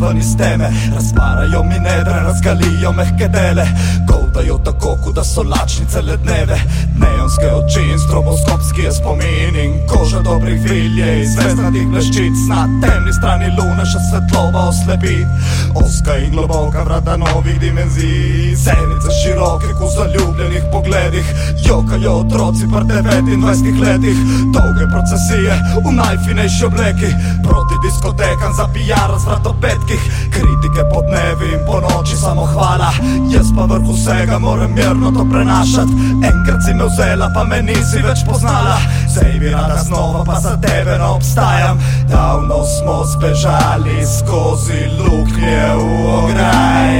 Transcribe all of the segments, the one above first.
ven iz teme. Razparajo mi nedre, razgalijo mehke dele Goldajo tako, kot da so lačnice le dneve Neonske oči in stroboskopski je spomin In koža dobrih vilje iz zvezdnatih bleščic. Na temni strani lune še svetlova oslepi. Oska in globoka vrata novih dimenzij. Zenice široke, ko zaljubljenih pogledih. Jokajo otroci pri 29 letih. Dolge procesije v najfinejši obleki. Proti diskotekam za PR z vratopetkih Kritike po dnevi in po noči samo hvala. Jaz pa vrh vsega moram mirno to prenašat Enkrat si me vzela pa me nisi več poznala. Zdaj bi rada znova pa za tebe ne obstajam. Davno smo zbežali skozi luknje v ograj.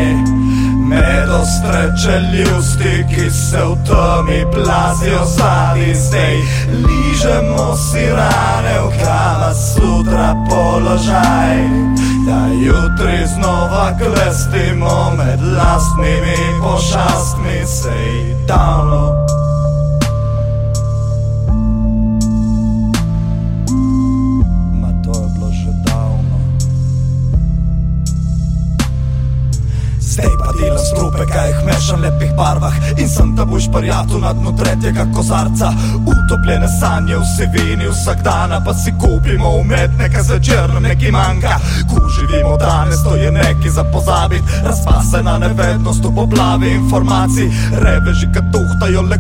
Med ostreče ljusti, ki se v temi plazijo zadnji zdaj. Ližemo si rane v kama sutra položaj. Da jutri znova klestimo med lastnimi pošastmi Sej davno delam strupe, kaj jih mešam lepih barvah. In sem ta boš parjatu na dnu tretjega kozarca. Utopljene sanje v sivini vsak dana Pa si kupimo umetnika zvečer nam neki manjka. Ko živimo danes, to je neki za pozabit Razpasena nevednost v poplavi informacij. Reveži, kad tuhtajo, le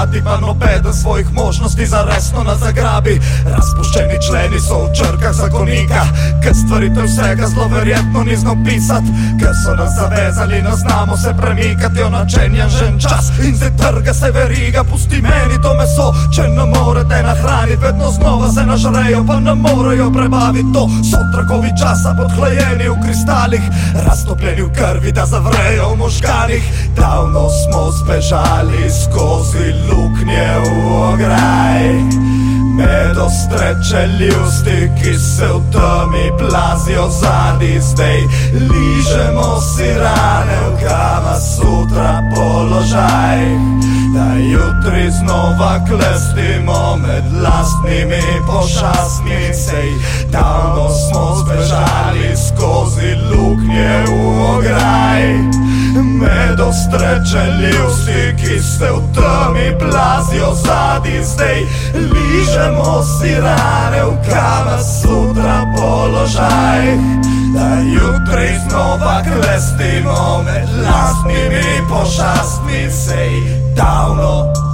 bogati Pa nobeden svojih možnosti za resno nas zagrabi. Razpuščeni členi so v črkah zakonika Ker stvaritev vsega zelo verjetno ni znal pisat Ker so nas zavezali, ne znamo se premikati Onačenja žen čas. In zdaj trga se veriga Pusti meni to meso, če ne morete nahraniti Vedno znova se nažrejo, pa ne morejo prebaviti To. So trakovi časa podhlajeni v kristalih Raztopljeni v krvi, da zavrejo v možganih. Davno zbežali skozi luknje v ograj. Med ostreče ljusti, ki se v temi plazijo zadnji zdaj Ližemo si rane v kama sutra položaj. Da jutri znova klestimo med lastnimi pošastmi Sej davno smo zbežali skozi luknje v Med ostreče ljusti, ki se v temi plazijo zadnji zdaj. Ližemo si rane v kama sutra položaj Da jutri znova klestimo med lastnimi pošastmi Sej davno